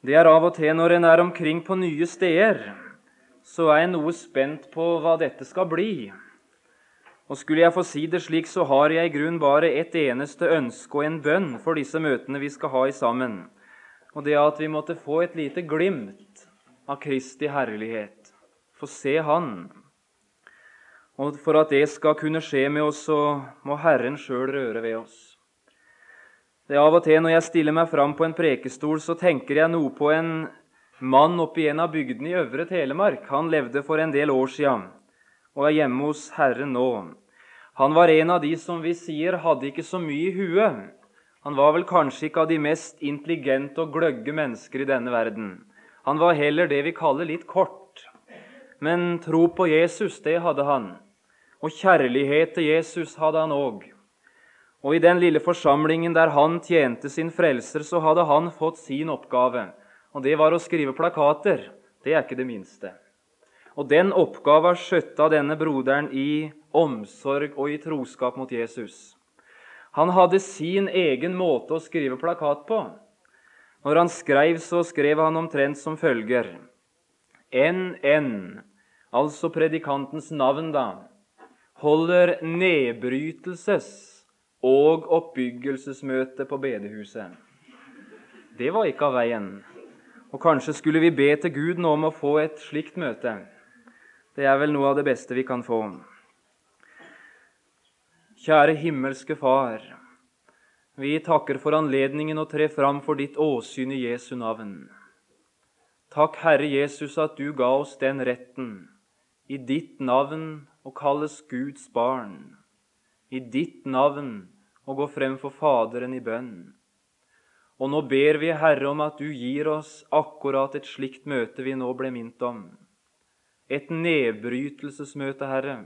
Det er av og til når en er omkring på nye steder, så er en noe spent på hva dette skal bli. Og skulle jeg få si det slik, så har jeg i grunn bare et eneste ønske og en bønn for disse møtene vi skal ha i sammen. Og det er at vi måtte få et lite glimt av Kristi herlighet. Få se Han. Og for at det skal kunne skje med oss, så må Herren sjøl røre ved oss. Det er Av og til når jeg stiller meg fram på en prekestol, så tenker jeg noe på en mann oppe i en av bygdene i Øvre Telemark. Han levde for en del år siden og er hjemme hos Herren nå. Han var en av de som vi sier hadde ikke så mye i huet. Han var vel kanskje ikke av de mest intelligente og gløgge mennesker i denne verden. Han var heller det vi kaller litt kort. Men tro på Jesus, det hadde han. Og kjærlighet til Jesus hadde han òg. Og i den lille forsamlingen der han tjente sin frelser, så hadde han fått sin oppgave. Og det var å skrive plakater. Det er ikke det minste. Og den oppgava skjøtta denne broderen i omsorg og i troskap mot Jesus. Han hadde sin egen måte å skrive plakat på. Når han skrev, så skrev han omtrent som følger NN, altså predikantens navn, da, holder nedbrytelses og oppbyggelsesmøte på bedehuset. Det var ikke av veien. Og kanskje skulle vi be til Gud nå om å få et slikt møte. Det er vel noe av det beste vi kan få. Kjære himmelske Far. Vi takker for anledningen å tre fram for ditt åsyn i Jesu navn. Takk, Herre Jesus, at du ga oss den retten i ditt navn å kalles Guds barn i ditt navn og gå frem for Faderen i bønn. Og nå ber vi, Herre, om at du gir oss akkurat et slikt møte vi nå ble minnet om. Et nedbrytelsesmøte, Herre,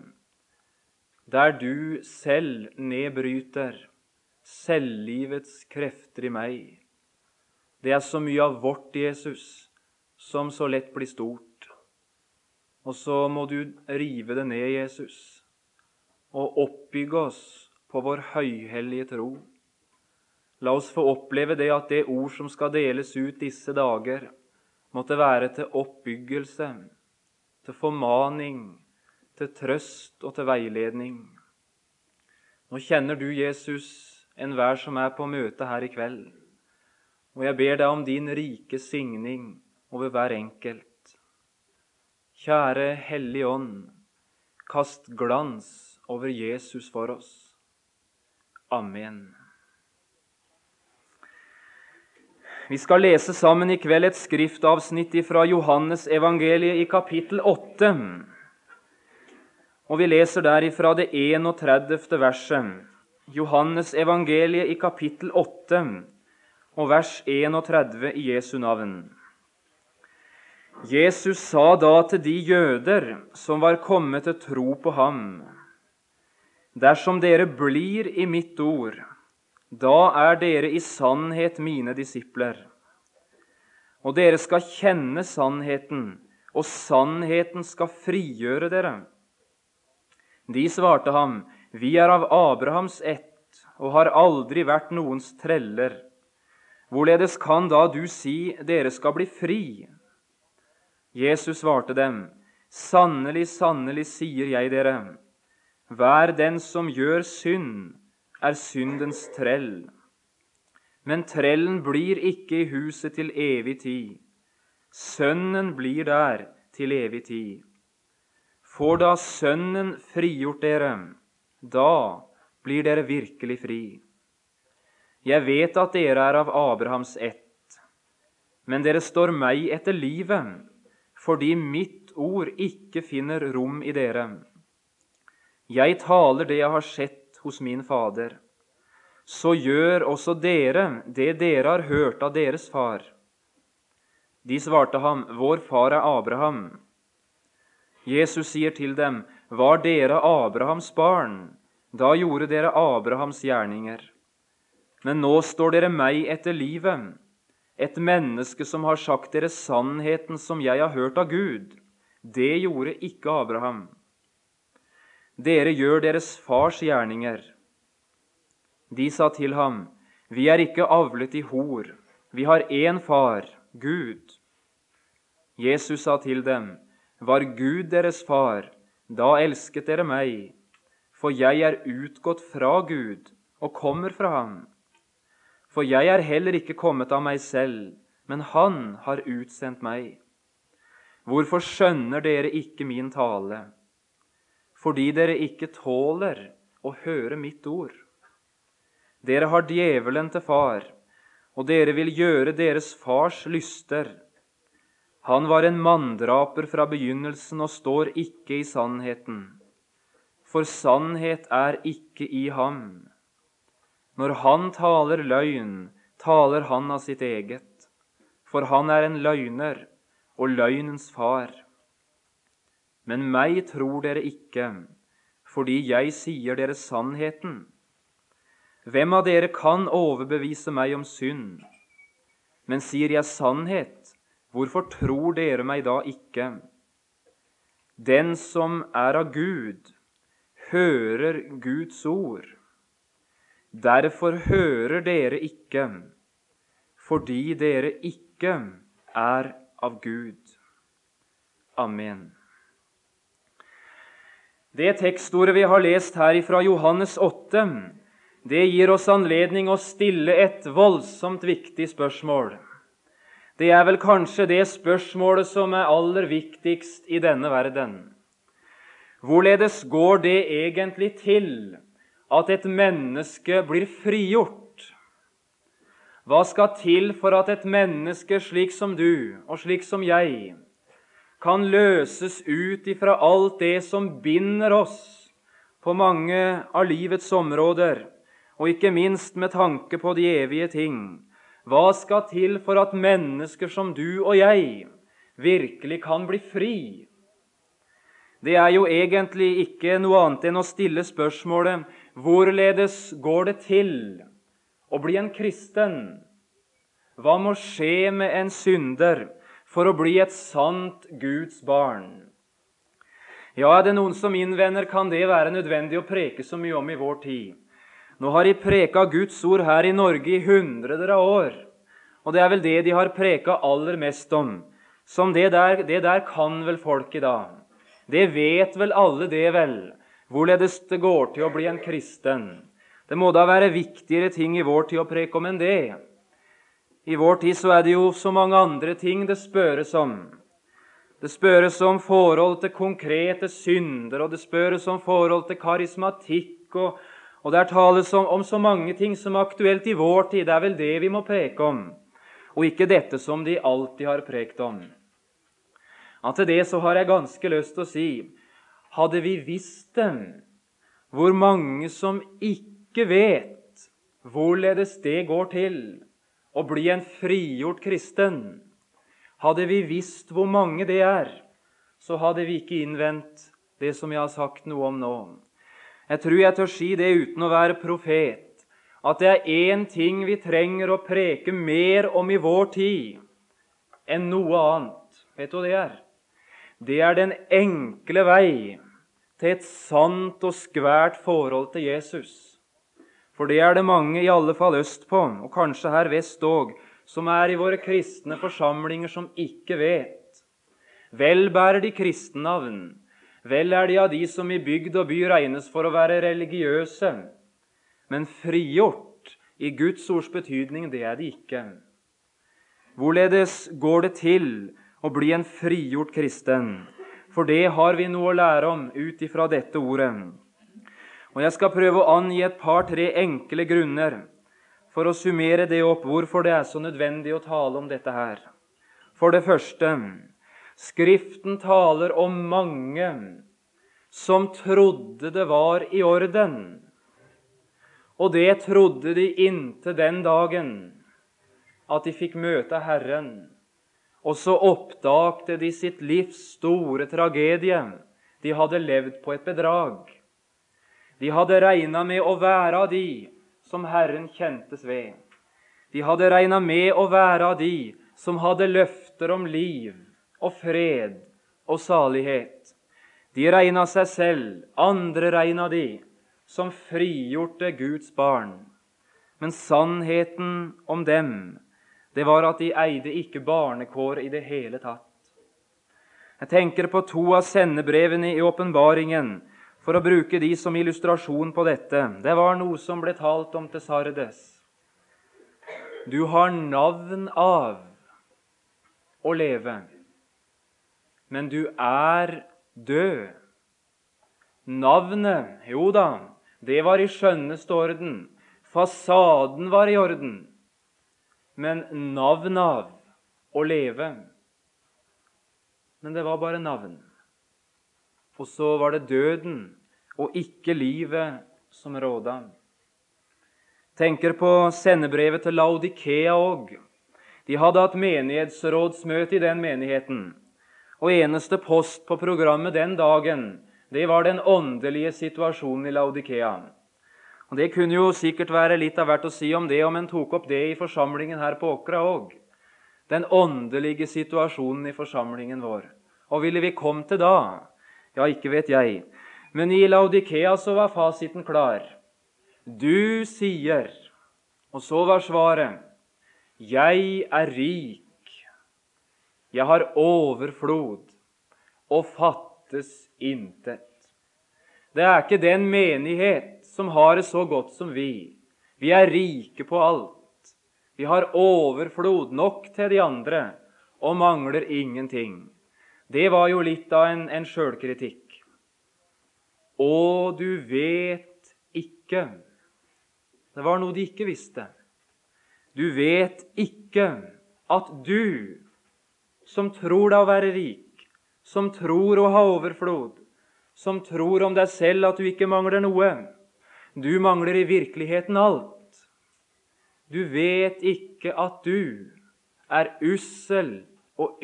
der du selv nedbryter selvlivets krefter i meg. Det er så mye av vårt Jesus som så lett blir stort. Og så må du rive det ned, Jesus og oppbygge oss på vår høyhellige tro. La oss få oppleve det at det ord som skal deles ut disse dager, måtte være til oppbyggelse, til formaning, til trøst og til veiledning. Nå kjenner du, Jesus, enhver som er på møte her i kveld. Og jeg ber deg om din rike signing over hver enkelt. Kjære Hellige Ånd, kast glans over Jesus for oss. Amen. Vi skal lese sammen i kveld et skriftavsnitt fra Johannes evangeliet i kapittel 8. Og vi leser derifra det 31. verset. Johannes evangeliet i kapittel 8 og vers 31 i Jesu navn. Jesus sa da til de jøder som var kommet til tro på ham:" Dersom dere blir i mitt ord, da er dere i sannhet mine disipler. Og dere skal kjenne sannheten, og sannheten skal frigjøre dere. De svarte ham, Vi er av Abrahams ett og har aldri vært noens treller. Hvorledes kan da du si dere skal bli fri? Jesus svarte dem, Sannelig, sannelig sier jeg dere, hver den som gjør synd, er syndens trell. Men trellen blir ikke i huset til evig tid. Sønnen blir der til evig tid. For da Sønnen frigjort dere, da blir dere virkelig fri. Jeg vet at dere er av Abrahams ett, men dere står meg etter livet, fordi mitt ord ikke finner rom i dere. Jeg taler det jeg har sett hos min Fader. Så gjør også dere det dere har hørt av deres far. De svarte ham, Vår far er Abraham. Jesus sier til dem, Var dere Abrahams barn, da gjorde dere Abrahams gjerninger. Men nå står dere meg etter livet, et menneske som har sagt dere sannheten som jeg har hørt av Gud. Det gjorde ikke Abraham. Dere gjør deres fars gjerninger. De sa til ham, Vi er ikke avlet i hor. Vi har én far, Gud. Jesus sa til dem, Var Gud deres far, da elsket dere meg, for jeg er utgått fra Gud og kommer fra ham. For jeg er heller ikke kommet av meg selv, men Han har utsendt meg. Hvorfor skjønner dere ikke min tale? Fordi dere ikke tåler å høre mitt ord. Dere har djevelen til far, og dere vil gjøre deres fars lyster. Han var en manndraper fra begynnelsen og står ikke i sannheten, for sannhet er ikke i ham. Når han taler løgn, taler han av sitt eget, for han er en løgner og løgnens far. Men meg tror dere ikke, fordi jeg sier dere sannheten. Hvem av dere kan overbevise meg om synd? Men sier jeg sannhet, hvorfor tror dere meg da ikke? Den som er av Gud, hører Guds ord. Derfor hører dere ikke, fordi dere ikke er av Gud. Amen. Det tekstordet vi har lest her fra Johannes 8, det gir oss anledning å stille et voldsomt viktig spørsmål. Det er vel kanskje det spørsmålet som er aller viktigst i denne verden. Hvorledes går det egentlig til at et menneske blir frigjort? Hva skal til for at et menneske slik som du og slik som jeg kan løses ut ifra alt det som binder oss på mange av livets områder, og ikke minst med tanke på de evige ting? Hva skal til for at mennesker som du og jeg virkelig kan bli fri? Det er jo egentlig ikke noe annet enn å stille spørsmålet hvorledes går det til å bli en kristen? Hva må skje med en synder for å bli et sant Guds barn? Ja, er det noen som innvender, kan det være nødvendig å preke så mye om i vår tid. Nå har de preka Guds ord her i Norge i hundreder av år. Og det er vel det de har preka aller mest om. Som det der, det der kan vel folk i dag. Det vet vel alle det, vel, hvorledes det går til å bli en kristen. Det må da være viktigere ting i vår tid å preke om enn det. I vår tid så er det jo så mange andre ting det spørres om. Det spørres om forhold til konkrete synder, og det spørres om forhold til karismatikk. Og, og der tales om, om, så mange ting som er aktuelt i vår tid. Det er vel det vi må preke om, og ikke dette som de alltid har prekt om. Ja, til det så har jeg ganske lyst til å si hadde vi visst dem, hvor mange som ikke vet hvorledes det går til, å bli en frigjort kristen. Hadde vi visst hvor mange det er, så hadde vi ikke innvendt det som jeg har sagt noe om nå. Jeg tror jeg tør si det uten å være profet, at det er én ting vi trenger å preke mer om i vår tid enn noe annet. Vet du hva det er? Det er den enkle vei til et sant og skvært forhold til Jesus. For det er det mange, i alle fall østpå, og kanskje her vest òg, som er i våre kristne forsamlinger som ikke vet. Vel bærer de kristennavn, vel er de av de som i bygd og by regnes for å være religiøse. Men frigjort i Guds ords betydning, det er de ikke. Hvorledes går det til å bli en frigjort kristen? For det har vi noe å lære om ut ifra dette ordet. Og Jeg skal prøve å angi et par-tre enkle grunner for å summere det opp hvorfor det er så nødvendig å tale om dette her. For det første Skriften taler om mange som trodde det var i orden. Og det trodde de inntil den dagen at de fikk møte Herren. Og så oppdagte de sitt livs store tragedie. De hadde levd på et bedrag. De hadde regna med å være av de som Herren kjentes ved. De hadde regna med å være av de som hadde løfter om liv og fred og salighet. De regna seg selv, andre regna de, som frigjorte Guds barn. Men sannheten om dem, det var at de eide ikke barnekår i det hele tatt. Jeg tenker på to av sendebrevene i åpenbaringen, for å bruke de som illustrasjon på dette. Det var noe som ble talt om til Sardes. Du har navn av å leve, men du er død. Navnet, jo da, det var i skjønneste orden. Fasaden var i orden. Men navn av å leve Men det var bare navn. Og så var det døden og ikke livet som råda. Tenker på sendebrevet til Laudikea òg. De hadde hatt menighetsrådsmøte i den menigheten. Og eneste post på programmet den dagen det var den åndelige situasjonen i Laudikea. Og Det kunne jo sikkert være litt av hvert å si om det om en tok opp det i forsamlingen her på Åkra òg. Den åndelige situasjonen i forsamlingen vår. Og ville vi komme til da? Ja, ikke vet jeg. Men i Laudikea så var fasiten klar. Du sier Og så var svaret Jeg er rik. Jeg har overflod og fattes intet. Det er ikke den menighet som har det så godt som vi. Vi er rike på alt. Vi har overflod nok til de andre og mangler ingenting. Det var jo litt av en, en sjølkritikk. Og du vet ikke Det var noe de ikke visste. Du vet ikke at du, som tror deg å være rik, som tror å ha overflod, som tror om deg selv at du ikke mangler noe. Du mangler i virkeligheten alt. Du vet ikke at du er ussel og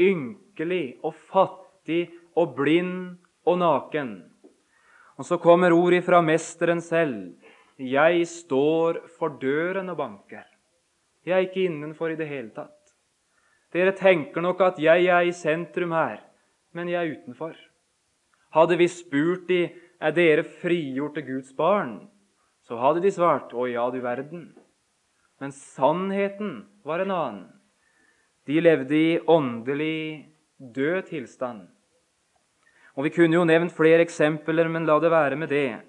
ynkelig og fattig og blind og naken. Og så kommer ordet fra Mesteren selv. Jeg står for døren og banker. Jeg er ikke innenfor i det hele tatt. Dere tenker nok at jeg er i sentrum her, men jeg er utenfor. Hadde vi spurt de, er dere frigjorte Guds barn, så hadde de svart å ja, du verden. Men sannheten var en annen. De levde i åndelig død tilstand. Og Vi kunne jo nevnt flere eksempler, men la det være med det.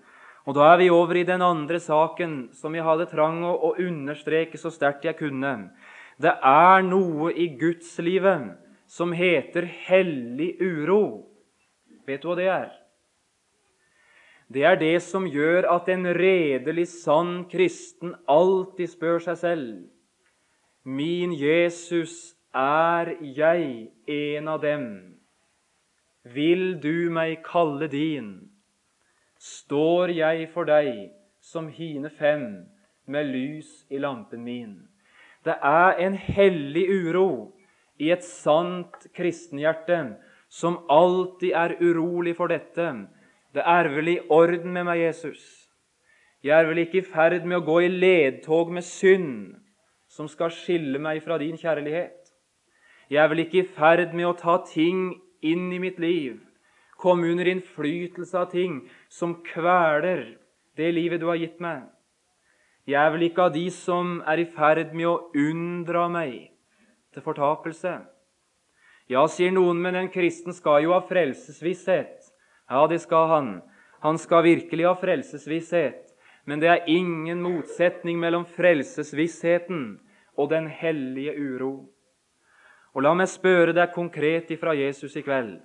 Og Da er vi over i den andre saken som jeg hadde trang å, understreke så sterkt jeg kunne. Det er noe i gudslivet som heter hellig uro. Vet du hva det er? Det er det som gjør at en redelig, sann kristen alltid spør seg selv Min Jesus, er jeg en av dem? Vil du meg kalle din? Står jeg for deg som hine fem med lys i lampen min? Det er en hellig uro i et sant kristenhjerte som alltid er urolig for dette. Det er vel i orden med meg, Jesus. Jeg er vel ikke i ferd med å gå i ledtog med synd, som skal skille meg fra din kjærlighet. Jeg er vel ikke i ferd med å ta ting inn i mitt liv, komme under innflytelse av ting som kveler det livet du har gitt meg. Jeg er vel ikke av de som er i ferd med å unndra meg til fortapelse. Ja, sier noen, men en kristen skal jo ha frelsesvisshet. Ja, det skal han. Han skal virkelig ha frelsesvisshet. Men det er ingen motsetning mellom frelsesvissheten og den hellige uro. Og La meg spørre deg konkret ifra Jesus i kveld.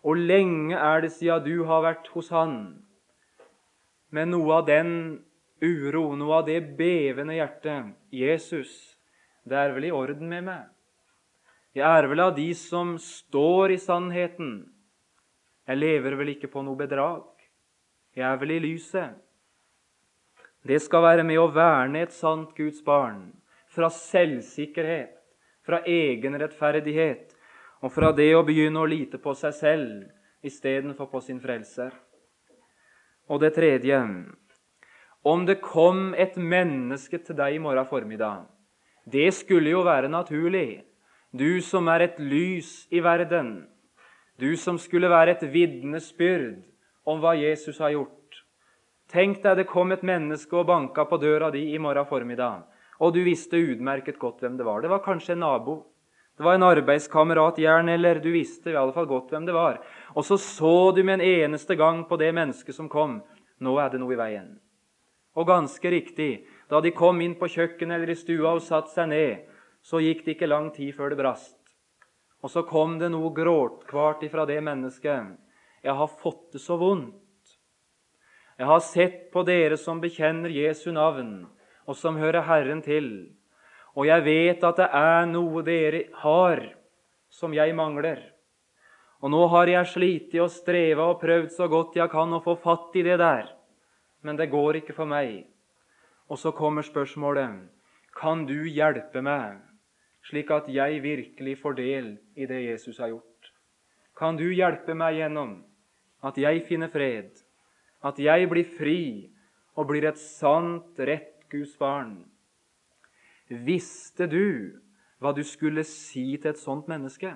Hvor lenge er det siden du har vært hos Han med noe av den uro, noe av det bevende hjertet? Jesus, det er vel i orden med meg? Jeg er vel av de som står i sannheten. Jeg lever vel ikke på noe bedrag. Jeg er vel i lyset. Det skal være med å verne et sant Guds barn fra selvsikkerhet, fra egen rettferdighet og fra det å begynne å lite på seg selv istedenfor på sin frelser. Og det tredje om det kom et menneske til deg i morgen formiddag Det skulle jo være naturlig du som er et lys i verden, du som skulle være et vitnesbyrd om hva Jesus har gjort. Tenk deg det kom et menneske og banka på døra di i morgen formiddag og du visste utmerket godt hvem det var. Det var kanskje en nabo. Det var en arbeidskamerat, gjerne, eller du visste i alle fall godt hvem det var. Og så så du med en eneste gang på det mennesket som kom. Nå er det noe i veien. Og ganske riktig, da de kom inn på kjøkkenet eller i stua og satte seg ned, så gikk det ikke lang tid før det brast. Og så kom det noe gråtkvart ifra det mennesket. Jeg har fått det så vondt. Jeg har sett på dere som bekjenner Jesu navn, og som hører Herren til. Og jeg vet at det er noe dere har som jeg mangler. Og nå har jeg slitt og streva og prøvd så godt jeg kan å få fatt i det der. Men det går ikke for meg. Og så kommer spørsmålet kan du hjelpe meg, slik at jeg virkelig får del i det Jesus har gjort? Kan du hjelpe meg gjennom at jeg finner fred? at jeg blir fri og blir et sant, rett Guds barn. Visste du hva du skulle si til et sånt menneske?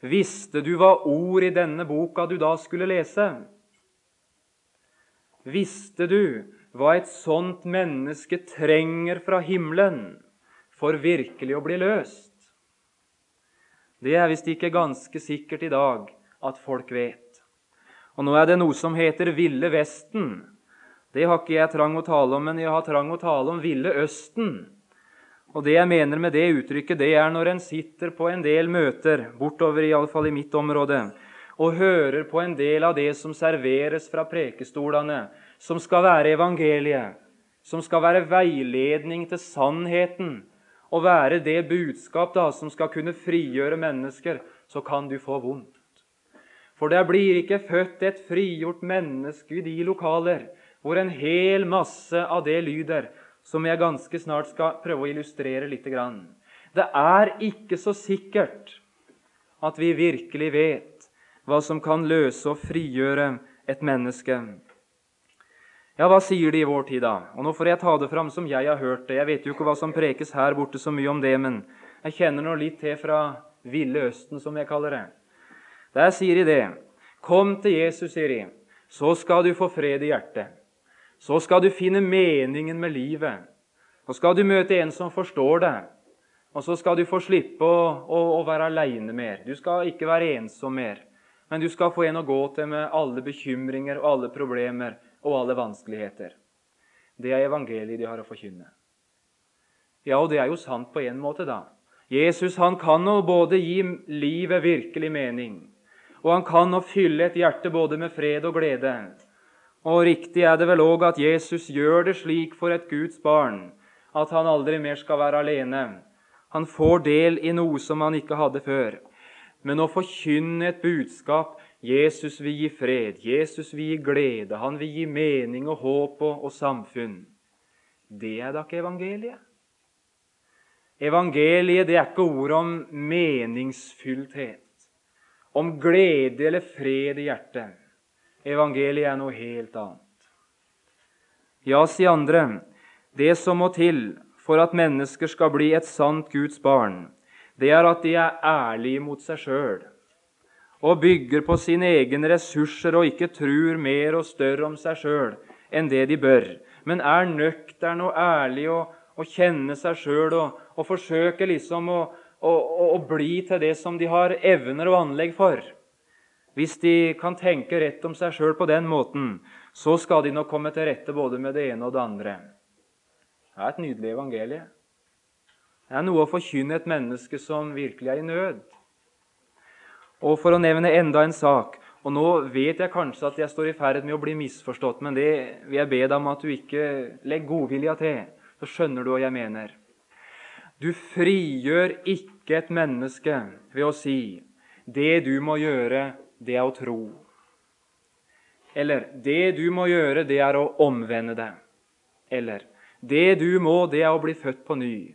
Visste du hva ord i denne boka du da skulle lese? Visste du hva et sånt menneske trenger fra himmelen for virkelig å bli løst? Det er visst ikke ganske sikkert i dag at folk vet. Og nå er det noe som heter Ville Vesten. Det har ikke jeg trang å tale om, men jeg har trang å tale om Ville Østen. Og det jeg mener med det uttrykket, det er når en sitter på en del møter, bortover i, alle fall i mitt område, og hører på en del av det som serveres fra prekestolene, som skal være evangeliet, som skal være veiledning til sannheten, og være det budskap da, som skal kunne frigjøre mennesker, så kan du få vondt. For det blir ikke født et frigjort menneske i de lokaler hvor en hel masse av det lyder, som jeg ganske snart skal prøve å illustrere litt. Det er ikke så sikkert at vi virkelig vet hva som kan løse og frigjøre et menneske. Ja, hva sier de i vår tid, da? Og Nå får jeg ta det fram som jeg har hørt det. Jeg vet jo ikke hva som prekes her borte så mye om det, men jeg kjenner nå litt til fra Ville Østen, som jeg kaller det. Der sier de det. Kom til Jesus, sier de, så skal du få fred i hjertet. Så skal du finne meningen med livet. Så skal du møte en som forstår deg. Og så skal du få slippe å, å, å være aleine mer. Du skal ikke være ensom mer. Men du skal få en å gå til med alle bekymringer og alle problemer og alle vanskeligheter. Det er evangeliet de har å forkynne. Ja, og det er jo sant på en måte, da. Jesus han kan nå både gi livet virkelig mening, og han kan nå fylle et hjerte både med fred og glede. Og riktig er det vel òg at Jesus gjør det slik for et Guds barn at han aldri mer skal være alene. Han får del i noe som han ikke hadde før. Men å forkynne et budskap Jesus vil gi fred, Jesus vil gi glede, han vil gi mening og håp og, og samfunn. Det er da ikke evangeliet. Evangeliet det er ikke ord om meningsfyllthet om glede eller fred i hjertet. Evangeliet er noe helt annet. Ja, sier andre, det som må til for at mennesker skal bli et sant Guds barn, det er at de er ærlige mot seg sjøl og bygger på sine egne ressurser og ikke tror mer og større om seg sjøl enn det de bør, men er nøkterne og ærlige og, og kjenner seg sjøl og, og forsøker liksom å, å, å bli til det som de har evner og anlegg for. Hvis de kan tenke rett om seg sjøl på den måten, så skal de nok komme til rette både med det ene og det andre. Det er et nydelig evangelie. Det er noe å forkynne et menneske som virkelig er i nød. Og For å nevne enda en sak og Nå vet jeg kanskje at jeg står i ferd med å bli misforstått, men det vil jeg be deg om at du ikke legger godvilja til. Så skjønner du hva jeg mener. Du frigjør ikke et menneske ved å si 'det du må gjøre, det er å tro'. Eller 'det du må gjøre, det er å omvende deg'. Eller 'det du må, det er å bli født på ny'.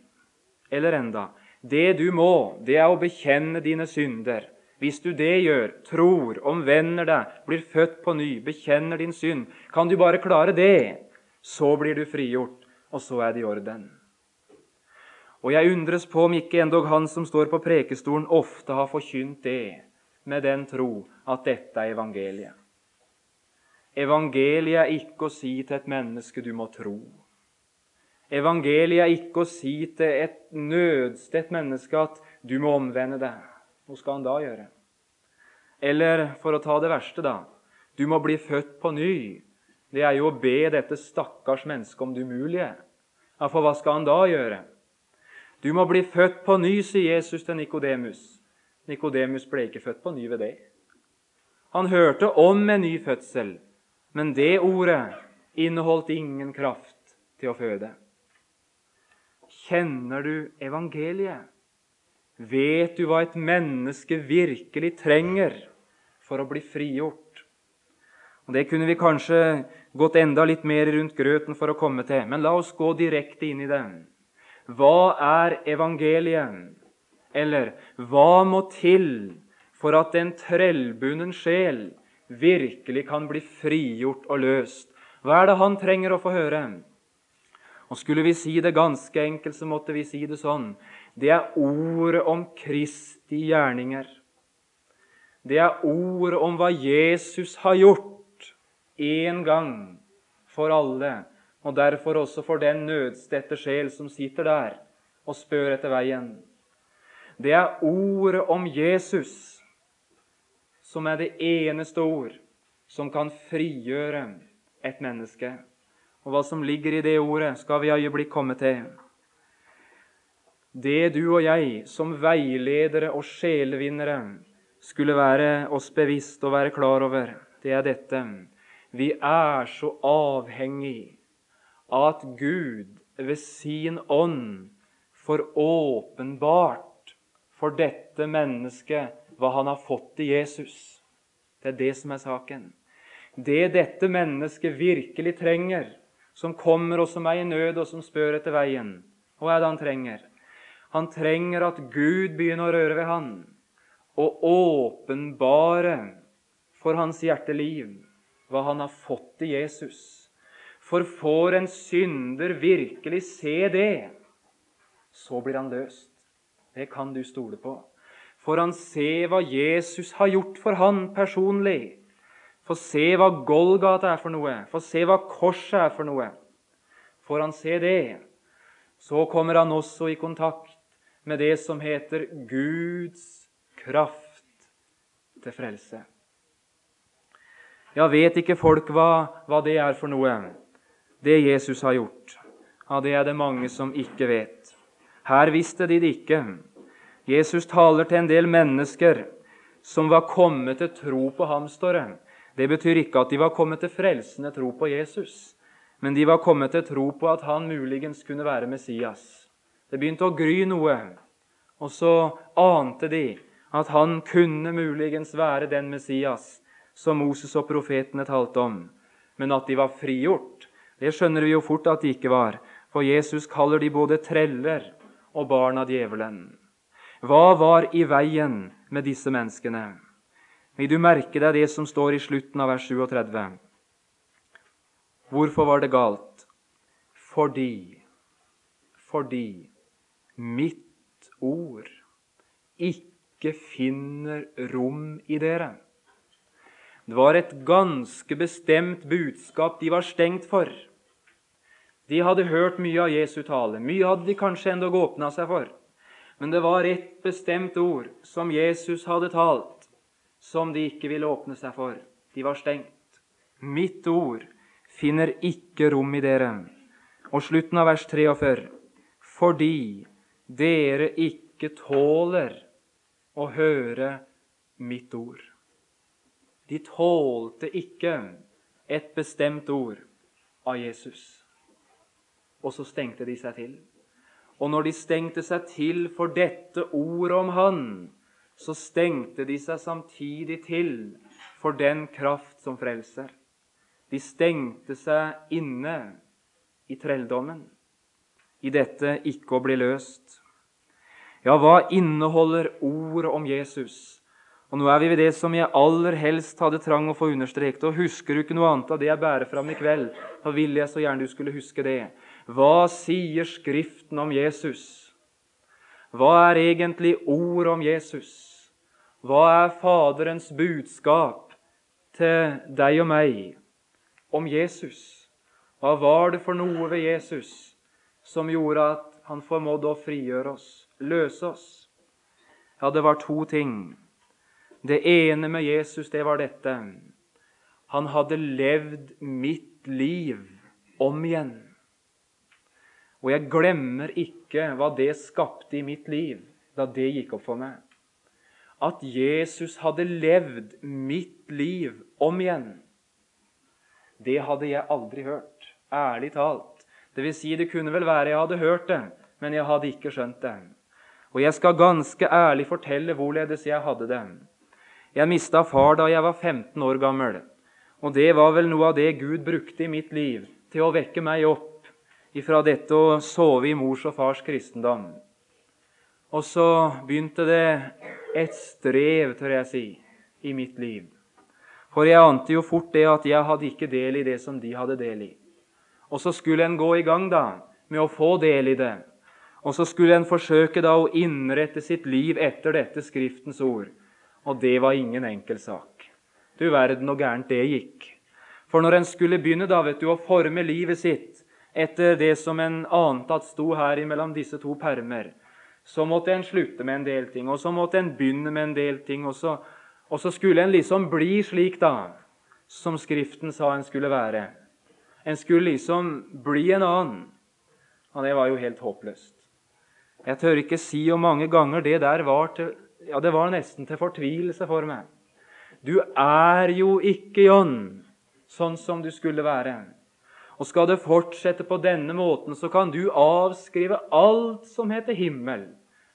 Eller enda 'det du må, det er å bekjenne dine synder'. Hvis du det gjør, tror, omvender deg, blir født på ny, bekjenner din synd Kan du bare klare det, så blir du frigjort, og så er det i orden. Og jeg undres på om ikke endog han som står på prekestolen, ofte har forkynt det med den tro at dette er evangeliet. Evangeliet er ikke å si til et menneske du må tro. Evangeliet er ikke å si til et nødstedt menneske at 'du må omvende deg'. Hva skal han da gjøre? Eller for å ta det verste, da. Du må bli født på ny. Det er jo å be dette stakkars mennesket om det umulige. Ja, For hva skal han da gjøre? Du må bli født på ny, sier Jesus til Nikodemus. Nikodemus ble ikke født på ny ved det. Han hørte om en ny fødsel, men det ordet inneholdt ingen kraft til å føde. Kjenner du evangeliet? Vet du hva et menneske virkelig trenger for å bli frigjort? Og Det kunne vi kanskje gått enda litt mer rundt grøten for å komme til, men la oss gå direkte inn i den. Hva er evangeliet? Eller hva må til for at en trellbunden sjel virkelig kan bli frigjort og løst? Hva er det han trenger å få høre? Og Skulle vi si det ganske enkelt, så måtte vi si det sånn. Det er ordet om Kristi gjerninger. Det er ordet om hva Jesus har gjort én gang for alle, og derfor også for den nødstedte sjel som sitter der og spør etter veien. Det er ordet om Jesus som er det eneste ord som kan frigjøre et menneske. Og hva som ligger i det ordet, skal vi i øyeblikk komme til. Det du og jeg som veiledere og sjelevinnere skulle være oss bevisst og være klar over, det er dette. Vi er så avhengig av at Gud ved sin ånd får åpenbart for dette mennesket hva han har fått i Jesus. Det er det som er saken. Det dette mennesket virkelig trenger, som kommer og som er i nød, og som spør etter veien. Hva er det han trenger? Han trenger at Gud begynner å røre ved han og åpenbare for hans hjerteliv hva han har fått i Jesus. For får en synder virkelig se det, så blir han løst. Det kan du stole på. Får han se hva Jesus har gjort for han personlig, få se hva Golgata er for noe, få se hva korset er for noe. Får han se det, så kommer han også i kontakt med det som heter Guds kraft til frelse. Ja, vet ikke folk hva, hva det er for noe, det Jesus har gjort? Ja, Det er det mange som ikke vet. Her visste de det ikke. Jesus taler til en del mennesker som var kommet til tro på ham, står det. Det betyr ikke at de var kommet til frelsende tro på Jesus, men de var kommet til tro på at han muligens kunne være Messias. Det begynte å gry noe, og så ante de at han kunne muligens være den Messias som Moses og profetene talte om. Men at de var frigjort, det skjønner vi jo fort at de ikke var, for Jesus kaller de både treller og barn av djevelen. Hva var i veien med disse menneskene? Vil du merke deg det som står i slutten av vers 37? Hvorfor var det galt? Fordi Fordi mitt ord ikke finner rom i dere. Det var et ganske bestemt budskap de var stengt for. De hadde hørt mye av Jesu tale. Mye hadde de kanskje endog åpna seg for. Men det var ett bestemt ord som Jesus hadde talt, som de ikke ville åpne seg for. De var stengt. Mitt ord finner ikke rom i dere. Og slutten av vers 43. Fordi dere ikke tåler å høre mitt ord. De tålte ikke et bestemt ord av Jesus. Og så stengte de seg til. Og når de stengte seg til for dette ordet om Han, så stengte de seg samtidig til for den kraft som frelser. De stengte seg inne i trelldommen, i dette ikke å bli løst. Ja, hva inneholder ordet om Jesus? Og Nå er vi ved det som jeg aller helst hadde trang å få understreket. Og husker du ikke noe annet av det jeg bærer fram i kveld, da ville jeg så gjerne du skulle huske det. Hva sier Skriften om Jesus? Hva er egentlig ord om Jesus? Hva er Faderens budskap til deg og meg om Jesus? Hva var det for noe ved Jesus som gjorde at han formådde å frigjøre oss, løse oss? Ja, det var to ting. Det ene med Jesus, det var dette. Han hadde levd mitt liv om igjen. Og jeg glemmer ikke hva det skapte i mitt liv da det gikk opp for meg. At Jesus hadde levd mitt liv om igjen. Det hadde jeg aldri hørt, ærlig talt. Det vil si, det kunne vel være jeg hadde hørt det, men jeg hadde ikke skjønt det. Og jeg skal ganske ærlig fortelle hvorledes jeg hadde det. Jeg mista far da jeg var 15 år gammel, og det var vel noe av det Gud brukte i mitt liv til å vekke meg opp ifra dette å sove i mors og fars kristendom. Og så begynte det et strev, tør jeg si, i mitt liv. For jeg ante jo fort det at jeg hadde ikke del i det som de hadde del i. Og så skulle en gå i gang da med å få del i det. Og så skulle en forsøke da å innrette sitt liv etter dette Skriftens ord. Og det var ingen enkel sak. Du verden hvor gærent det gikk. For når en skulle begynne da, vet du, å forme livet sitt etter det som en ante at sto her imellom disse to permer, så måtte en slutte med en del ting, og så måtte en begynne med en del ting. Og så, og så skulle en liksom bli slik, da, som Skriften sa en skulle være. En skulle liksom bli en annen. Og det var jo helt håpløst. Jeg tør ikke si hvor mange ganger det der var til Ja, det var nesten til fortvilelse for meg. Du er jo ikke, John, sånn som du skulle være. Og skal det fortsette på denne måten, så kan du avskrive alt som heter himmel,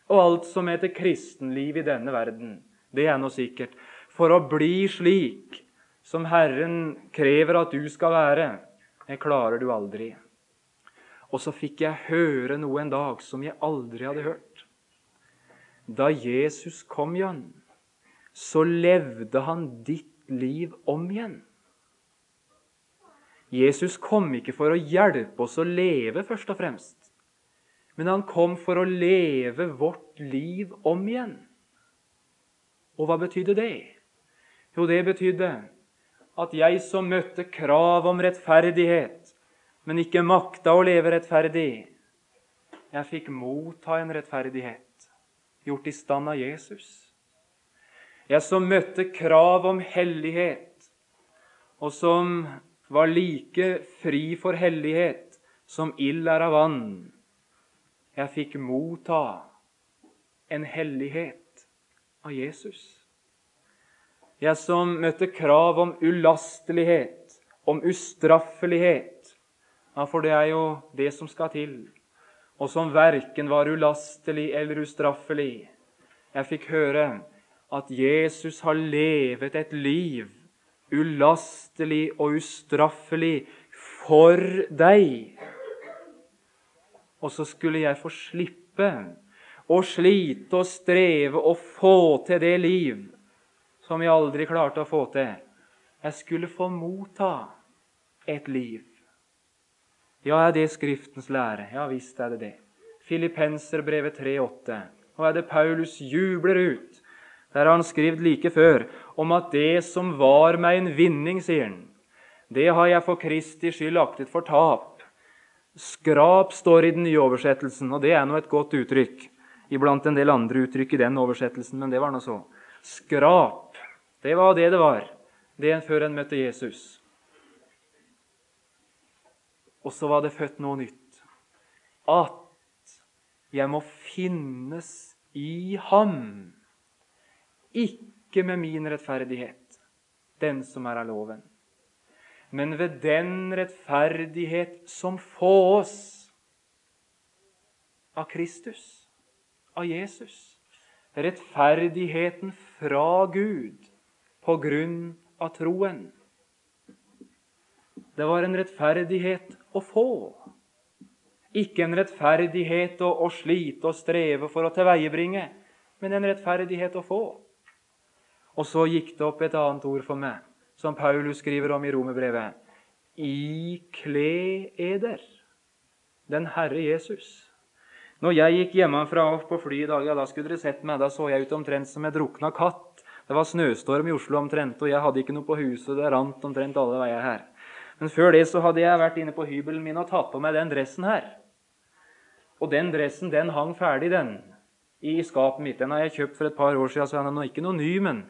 og alt som heter kristenliv i denne verden. Det er nå sikkert. For å bli slik som Herren krever at du skal være, det klarer du aldri. Og så fikk jeg høre noe en dag som jeg aldri hadde hørt. Da Jesus kom igjen, så levde han ditt liv om igjen. Jesus kom ikke for å hjelpe oss å leve, først og fremst. Men han kom for å leve vårt liv om igjen. Og hva betydde det? Jo, det betydde at jeg som møtte krav om rettferdighet, men ikke makta å leve rettferdig, jeg fikk motta en rettferdighet gjort i stand av Jesus. Jeg som møtte krav om hellighet, og som var like fri for hellighet som ild er av vann. Jeg fikk motta en hellighet av Jesus. Jeg som møtte krav om ulastelighet, om ustraffelighet. Ja, for det er jo det som skal til. Og som verken var ulastelig eller ustraffelig. Jeg fikk høre at Jesus har levet et liv ulastelig og ustraffelig for deg. Og så skulle jeg få slippe å slite og streve og få til det liv som jeg aldri klarte å få til. Jeg skulle få motta et liv. Ja, er det Skriftens lære? Ja visst er det det. Filippenserbrevet 3,8. Og er det Paulus jubler ut der har han skrevet like før om at det som var meg en vinning, sier han, det har jeg for Kristi skyld aktet for tap. Skrap står i den nye oversettelsen, og det er nå et godt uttrykk. Iblant en del andre uttrykk i den oversettelsen, men det var nå så. Skrap, det var det det var, det før en møtte Jesus. Og så var det født noe nytt. At jeg må finnes i ham ikke med min rettferdighet, den som er av loven, men ved den rettferdighet som fås av Kristus, av Jesus. Rettferdigheten fra Gud på grunn av troen. Det var en rettferdighet å få. Ikke en rettferdighet å, å slite og streve for å tilveiebringe, men en rettferdighet å få. Og så gikk det opp et annet ord for meg, som Paulus skriver om i romerbrevet. Ikle eder den Herre Jesus. Når jeg gikk hjemmefra på flyet i dag, ja, da skulle dere sett meg. Da så jeg ut omtrent som en drukna katt. Det var snøstorm i Oslo omtrent, og jeg hadde ikke noe på huset. Det rant omtrent alle veier her. Men før det så hadde jeg vært inne på hybelen min og tatt på meg den dressen her. Og den dressen den hang ferdig, den, i skapet mitt. Den har jeg kjøpt for et par år siden, så den er ikke noe ny. Men,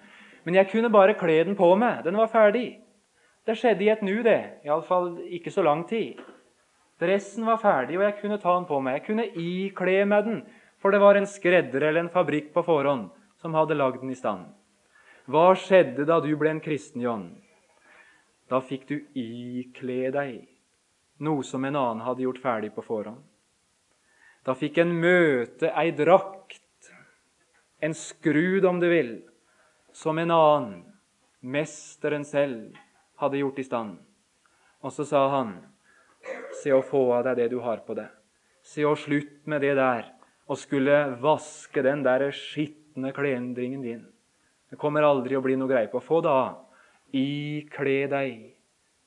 men jeg kunne bare kle den på meg. Den var ferdig. Det skjedde i et nu, det. Iallfall ikke så lang tid. Dressen var ferdig, og jeg kunne ta den på meg. Jeg kunne ikle meg den, for det var en skredder eller en fabrikk på forhånd som hadde lagd den i stand. Hva skjedde da du ble en kristen, John? Da fikk du ikle deg noe som en annen hadde gjort ferdig på forhånd. Da fikk en møte ei drakt, en skrud om du vil, som en annen, mesteren selv, hadde gjort i stand. Og så sa han, se å få av deg det du har på deg. Se å slutt med det der og skulle vaske den der skitne kleendringen din. Det kommer aldri å bli noe greie på. Få da ikle deg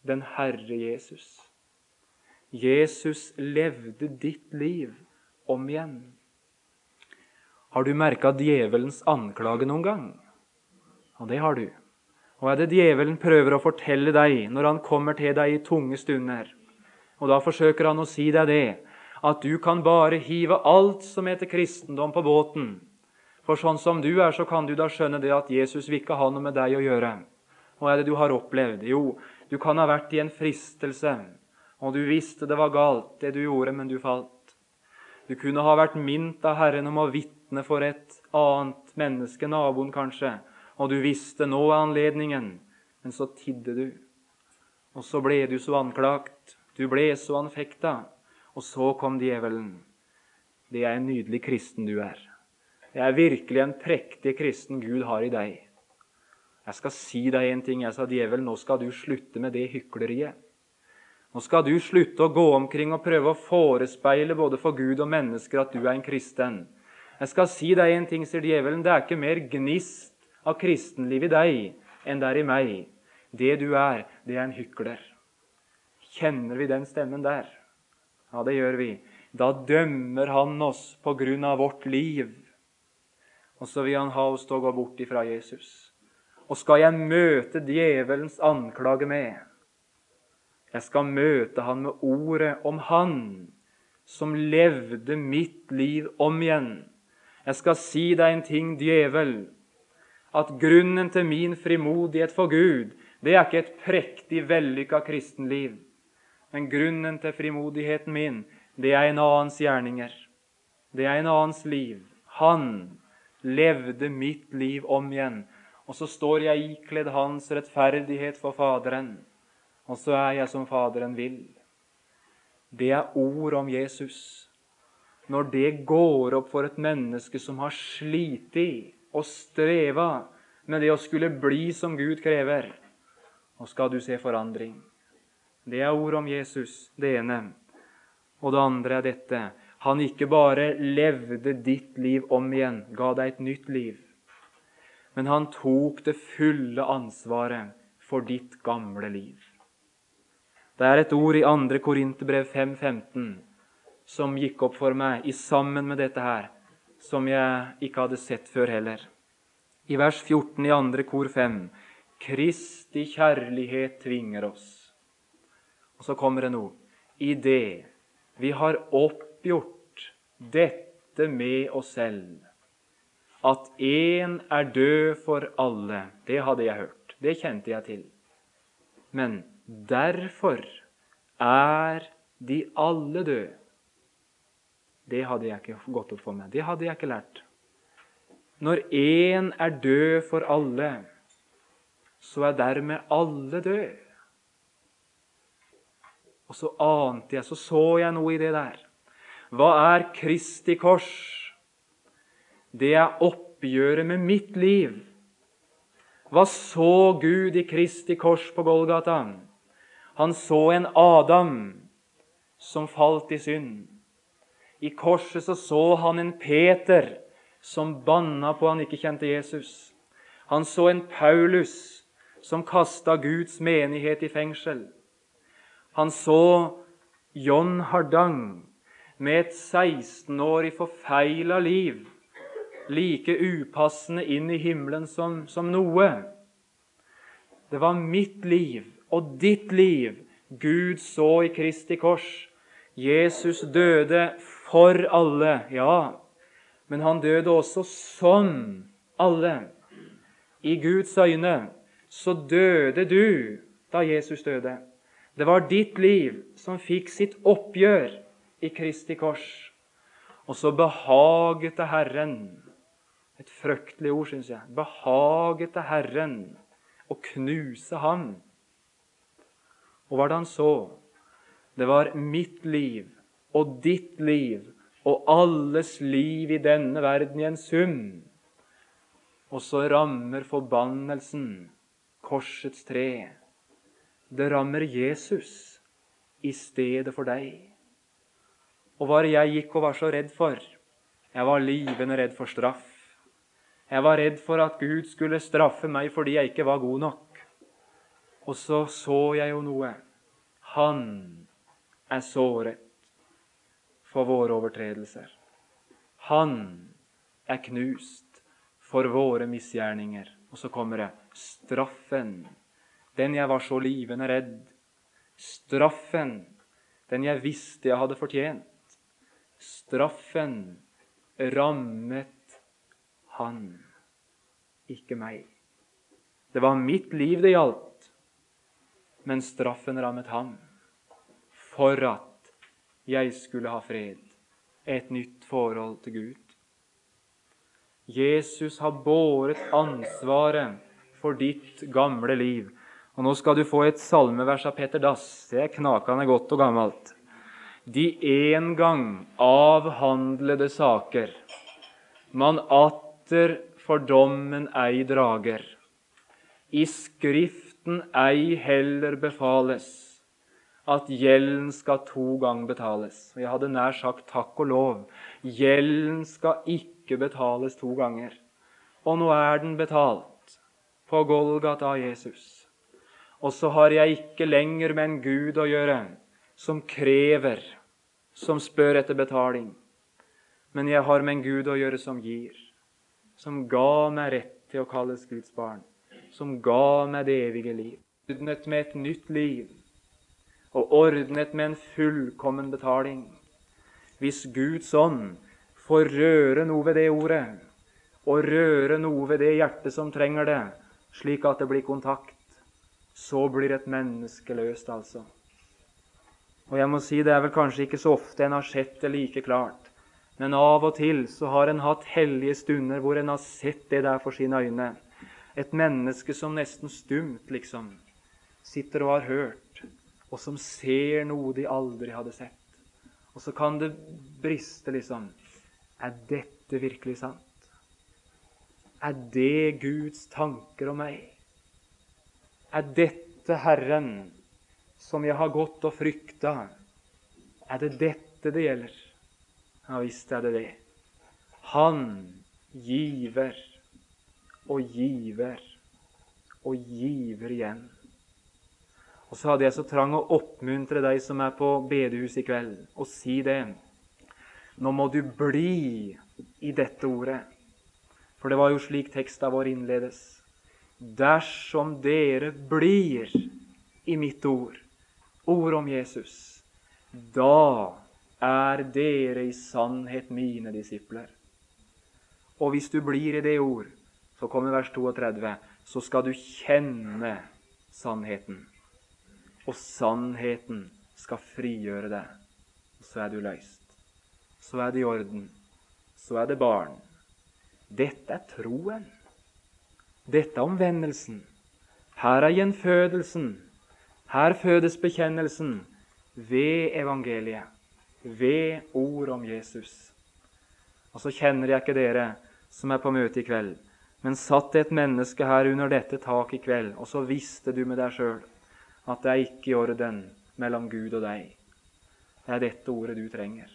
den Herre Jesus. Jesus levde ditt liv om igjen. Har du merka djevelens anklage noen gang? Og det har du. Og er det djevelen prøver å fortelle deg når han kommer til deg i tunge stunder? Og da forsøker han å si deg det, at du kan bare hive alt som heter kristendom, på båten. For sånn som du er, så kan du da skjønne det at Jesus vil ikke ha noe med deg å gjøre. Hva er det du har opplevd? Jo, du kan ha vært i en fristelse, og du visste det var galt, det du gjorde, men du falt. Du kunne ha vært mint av Herren om å vitne for et annet menneske, naboen kanskje, og du visste nå anledningen, men så tidde du. Og så ble du så anklagt, du ble så anfekta, og så kom djevelen. Det er en nydelig kristen du er. Det er virkelig en prektig kristen Gud har i deg. Jeg skal si deg en ting, jeg sa djevelen, nå skal du slutte med det hykleriet. Nå skal du slutte å gå omkring og prøve å forespeile både for Gud og mennesker at du er en kristen. Jeg skal si deg en ting, sier djevelen. Det er ikke mer gnist av kristenliv i deg enn det er i meg. Det du er, det er en hykler. Kjenner vi den stemmen der? Ja, det gjør vi. Da dømmer han oss på grunn av vårt liv. Og så vil han ha oss til å gå bort ifra Jesus. Og skal jeg møte djevelens anklage med jeg skal møte han med ordet om Han som levde mitt liv om igjen. Jeg skal si deg en ting, djevel, at grunnen til min frimodighet for Gud, det er ikke et prektig, vellykka kristenliv. Men grunnen til frimodigheten min, det er en annens gjerninger. Det er en annens liv. Han levde mitt liv om igjen. Og så står jeg ikledd hans rettferdighet for Faderen. Og så er jeg som Faderen vil. Det er ord om Jesus. Når det går opp for et menneske som har slitt og streva med det å skulle bli som Gud krever, nå skal du se forandring. Det er ord om Jesus, det ene. Og det andre er dette. Han ikke bare levde ditt liv om igjen, ga deg et nytt liv, men han tok det fulle ansvaret for ditt gamle liv. Det er et ord i 2. Korinterbrev 5.15 som gikk opp for meg i sammen med dette her, som jeg ikke hadde sett før heller. I vers 14 i andre kor 5.: Kristi kjærlighet tvinger oss. Og så kommer det noe. I det vi har oppgjort dette med oss selv, at én er død for alle, det hadde jeg hørt. Det kjente jeg til. Men Derfor er de alle døde. Det hadde jeg ikke gått opp for meg. Det hadde jeg ikke lært. Når én er død for alle, så er dermed alle døde. Og så ante jeg, så så jeg noe i det der. Hva er Kristi kors? Det er oppgjøret med mitt liv. Hva så Gud i Kristi kors på Golgata? Han så en Adam som falt i synd. I korset så, så han en Peter som banna på han ikke kjente Jesus. Han så en Paulus som kasta Guds menighet i fengsel. Han så John Hardang med et 16-årig forfeila liv, like upassende inn i himmelen som, som noe. Det var mitt liv og ditt liv Gud så i Kristi kors. Jesus døde for alle, ja, men han døde også som alle. I Guds øyne så døde du da Jesus døde. Det var ditt liv som fikk sitt oppgjør i Kristi kors. Og så behaget det Herren Et fryktelig ord, syns jeg. Behaget det Herren å knuse ham. Og hva var det han så? Det var mitt liv og ditt liv og alles liv i denne verden i en sum. Og så rammer forbannelsen korsets tre. Det rammer Jesus i stedet for deg. Og hva jeg gikk og var så redd for? Jeg var livende redd for straff. Jeg var redd for at Gud skulle straffe meg fordi jeg ikke var god nok. Og så så jeg jo noe. Han er såret for våre overtredelser. Han er knust for våre misgjerninger. Og så kommer det straffen den jeg var så livende redd. Straffen, den jeg visste jeg hadde fortjent. Straffen rammet han, ikke meg. Det var mitt liv det gjaldt, men straffen rammet ham for at jeg skulle ha fred, et nytt forhold til Gud. Jesus har båret ansvaret for ditt gamle liv. Og Nå skal du få et salmevers av Peter Dass. Det er knakende godt og gammelt. De en gang avhandlede saker, man atter for dommen ei drager. I Skriften ei heller befales at gjelden skal to ganger betales. Og jeg hadde nær sagt takk og lov. Gjelden skal ikke betales to ganger. Og nå er den betalt på Golgata av Jesus. Og så har jeg ikke lenger med en Gud å gjøre som krever, som spør etter betaling. Men jeg har med en Gud å gjøre som gir, som ga meg rett til å kalles Guds barn, som ga meg det evige liv. Med et nytt liv og ordnet med en fullkommen betaling. Hvis Guds ånd får røre noe ved det ordet, og røre noe ved det hjertet som trenger det, slik at det blir kontakt, så blir et menneske løst, altså. Og jeg må si Det er vel kanskje ikke så ofte en har sett det like klart. Men av og til så har en hatt hellige stunder hvor en har sett det der for sine øyne. Et menneske som nesten stumt, liksom, sitter og har hørt, og som ser noe de aldri hadde sett. Og så kan det briste, liksom. Er dette virkelig sant? Er det Guds tanker om meg? Er dette Herren som jeg har gått og frykta? Er det dette det gjelder? Ja visst er det det. Han giver og giver og giver igjen. Og så hadde jeg så trang å oppmuntre deg som er på bedehuset i kveld, og si det. Nå må du bli i dette ordet. For det var jo slik teksta vår innledes. Dersom dere blir i mitt ord, ord om Jesus, da er dere i sannhet mine disipler. Og hvis du blir i det ord, så kommer vers 32, så skal du kjenne sannheten. Og sannheten skal frigjøre deg. Og så er du løst. Så er det i orden. Så er det barn. Dette er troen. Dette er omvendelsen. Her er gjenfødelsen. Her fødes bekjennelsen ved evangeliet, ved ord om Jesus. Og så kjenner jeg ikke dere som er på møte i kveld, men satt det et menneske her under dette taket i kveld, og så visste du med deg sjøl at det er ikke i orden mellom Gud og deg. Det er dette ordet du trenger.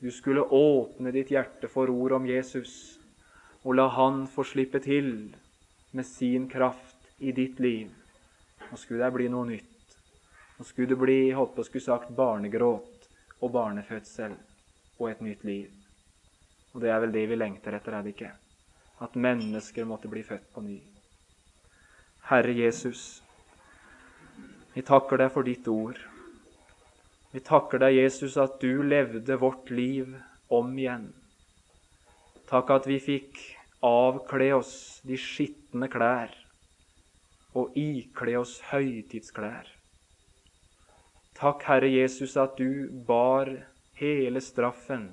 Du skulle åpne ditt hjerte for ord om Jesus og la Han få slippe til med sin kraft i ditt liv. Nå skulle det bli noe nytt. Nå skulle det bli holdt på skulle sagt, barnegråt og barnefødsel og et nytt liv. Og det er vel det vi lengter etter, er det ikke? At mennesker måtte bli født på ny. Herre Jesus, vi takker deg for ditt ord. Vi takker deg, Jesus, at du levde vårt liv om igjen. Takk at vi fikk avkle oss de skitne klær og ikle oss høytidsklær. Takk, Herre Jesus, at du bar hele straffen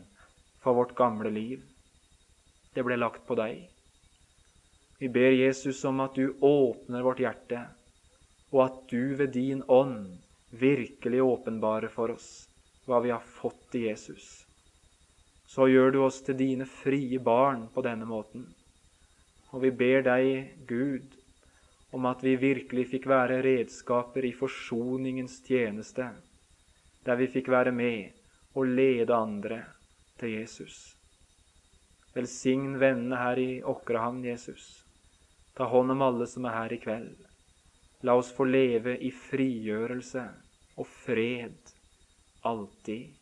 for vårt gamle liv. Det ble lagt på deg. Vi ber Jesus om at du åpner vårt hjerte, og at du ved din ånd virkelig åpenbarer for oss hva vi har fått i Jesus. Så gjør du oss til dine frie barn på denne måten. Og vi ber deg, Gud, om at vi virkelig fikk være redskaper i forsoningens tjeneste, der vi fikk være med og lede andre til Jesus. Velsign vennene her i Åkrehamn, Jesus. Ta hånd om alle som er her i kveld. La oss få leve i frigjørelse og fred alltid.